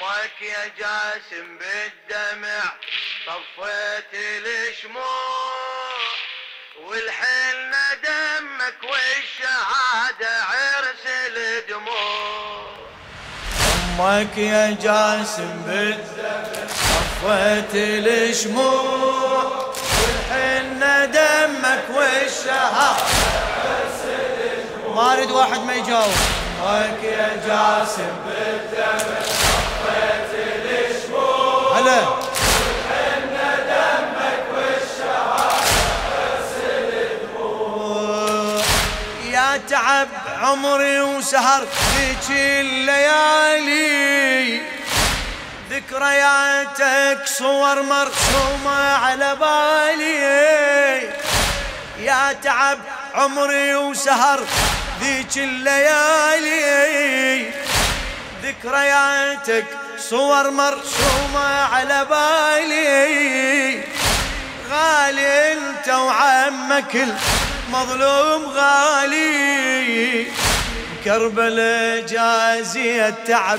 أمك يا جاسم بالدمع طفيت الشموع. والحين دمك والشهادة عرس الدموع. أمك يا جاسم بالدمع طفيت الشموع. والحين دمك والشهادة عرس الدموع. ما أريد واحد ما يجاوب. أمك يا جاسم بالدمع هلا. تعب عمري وسهر ذيك الليالي. ذكرياتك صور مرسومة على بالي. يا تعب عمري وسهر ذيك الليالي. ذكرياتك صور مرسومة على بالي. غالي انت وعمك مظلوم غالي. كربلاء جازي التعب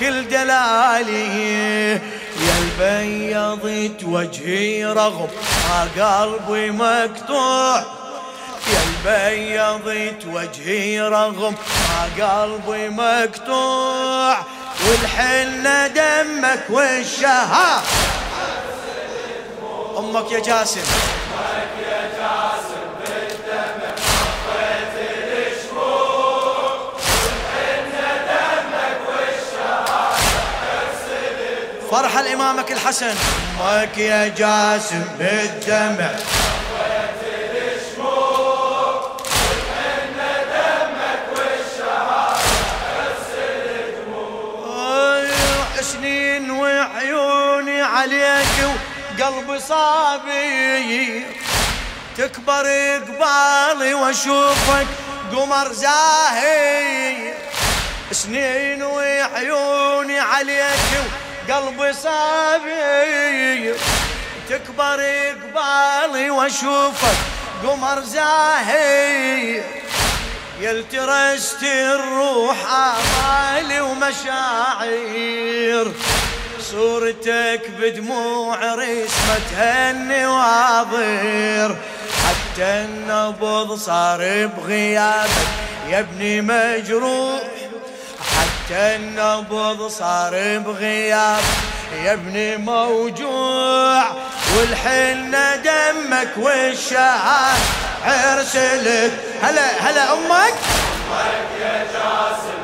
كل دلالي يا البيضت وجهي رغم ما قلبي مقطوع. يا البيضت وجهي رغم ما قلبي مقطوع. والحنة دمك والشهاب أمك يا جاسم. أمك يا جاسم فرحة لإمامك الحسن. أمك يا جاسم بالدمع. وقلبي صابي. تكبر قبالي وأشوفك قمر زاهي. سنين وعيوني عليك قلبي صابي. تكبر قبالي وأشوفك قمر زاهي. يلترست الروح آمالي ومشاعر صورتك بدموع رسمتها النواظر حتى النبض صار بغيابك يا ابني مجروح. حتى النبض صار بغياب يا ابني موجوع. والحنة دمك والشعار عرسلت هلا هلا أمك. أمك يا جاسم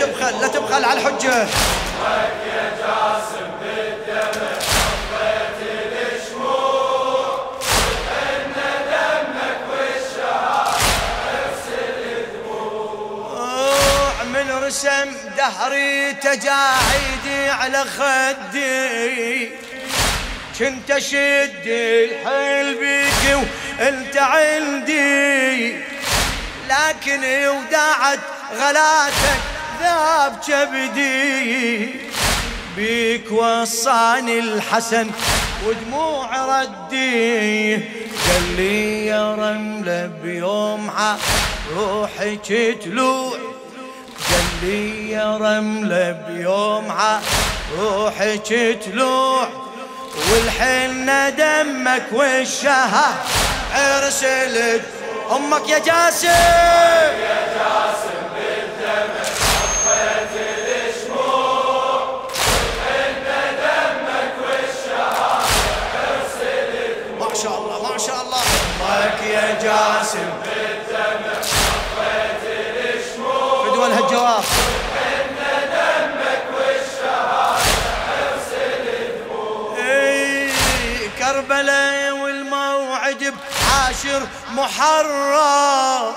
تبخل لا تبخل على الحجة. أمك يا جاسم رسم دهري تجاعيدي على خدي. كنت أشد الحيل بيك وانت عندي. لكن وداعت غلاتك ذاب كبدي. بيك وصاني الحسن ودموع ردي. قال لي يا رملة بيوم روحك تلوع قال لي يا رملة بيوم روحك تلوع والحنة دمك والشهر عرسلت أمك يا جاسم. أمك يا جاسم. بالدمع بدون هالجواب. اي كربلاء والموعد بعاشر محرم.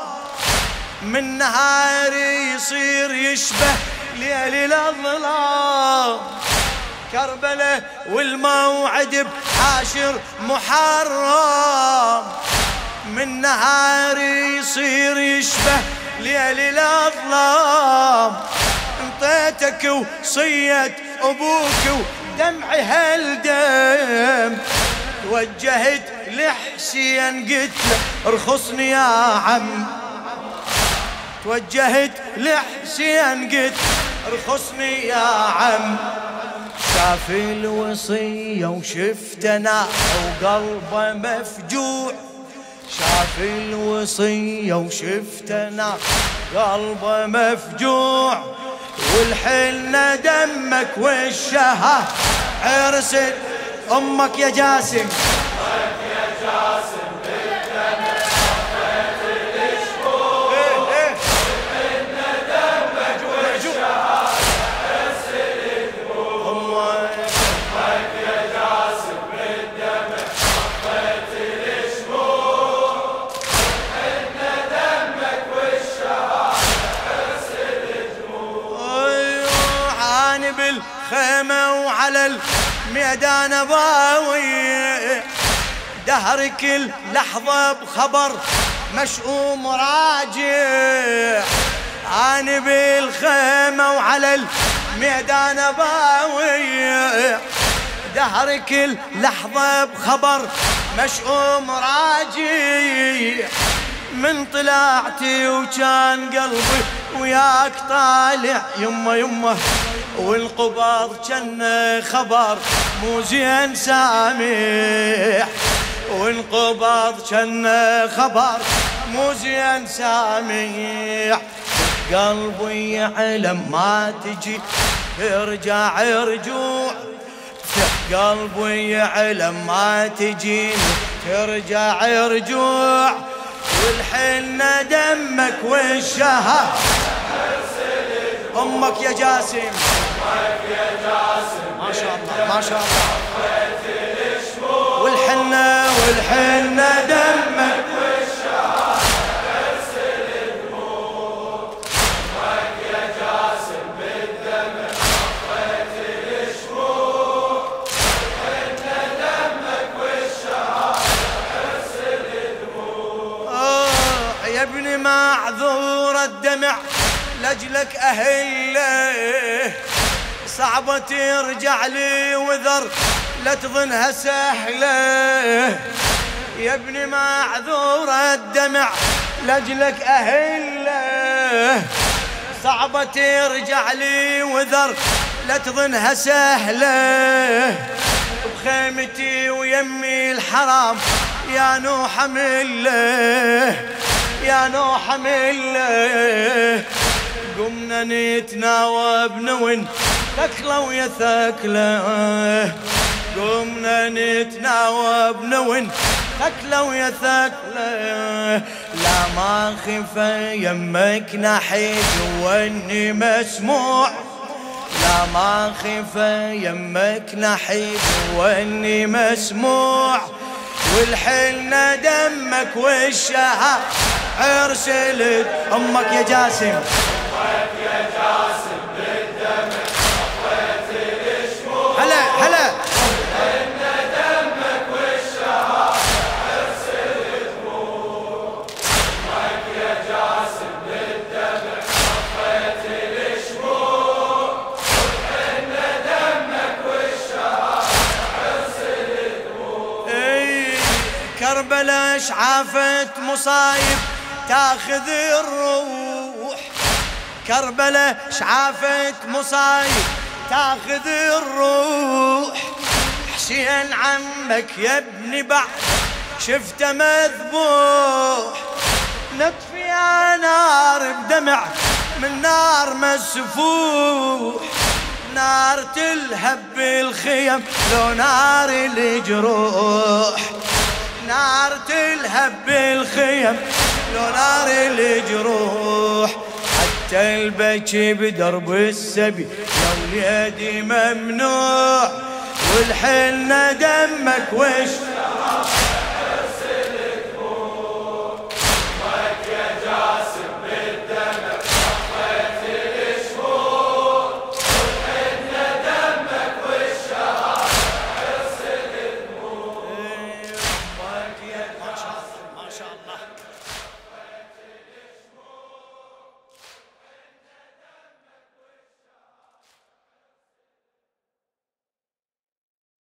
من نهار يصير يشبه ليل الظلام كربلاء والموعد بعاشر محرم. من نهار يصير يشبه ليل الأظلام. انطيتك وصيت أبوك ودمعي هالدم. توجهت لحسين قلت له ارخصني يا عم. توجهت لحسين قلت ارخصني يا عم. شاف الوصية وشفت أنا وقلبه مفجوع. شاف الوصية وشفت أنا قلبه مفجوع والحلنا دمك والشها عرس أمك يا جاسم. بالخيمة وعلى الميدان باوي دهر كل لحظة بخبر مشؤوم راجع أنا بالخيمة وعلى الميدان باوي دهر كل لحظة بخبر مشؤوم راجع من طلعتي وكان قلبي وياك طالع يمه يمه والقبض كان خبر مو زين سامح. والقبض كان خبر مو زين سامح. قلبي يعلم ما تجي ارجع رجوع. قلبي يعلم ما تجيني ترجع رجوع. والحنة دمك والشهر أمك يا جاسم. أمك يا جاسم ما شاء الله ما شاء الله. والحنة والحنة دمك ابني معذور الدمع. لجلك أهله صعبة ترجع لي وذر لا تظنها سهلة. يا ابني معذور الدمع لجلك أهله صعبة ترجع لي وذر لا تظنها سهلة. بخيمتي ويمي الحرام يا نوح مله يا نوح مله. قمنا نتناوب نون ثكلة ويا ثكلة قمنا نتناوب نون ثكلة ويا ثكلة لا ما خف يمك نحيد واني مسموع. لا ما خف يمك نحيد واني مسموع. والحلنا دمك والشهر ارسلت أمك يا جاسم. كربلاء شعافت مصايب تاخذ الروح. كربلاء شعافت مصايب. تاخذ الروح. حسين عمك يا ابني بعد شفته مذبوح. نطفي يا نار بدمع من نار مسفوح. نار تلهب بالخيم لو نار الجروح. نار تلهب بالخيم لو نار الجروح. البكي بدرب السبي. يا وليدي ممنوع والحنة دمك وش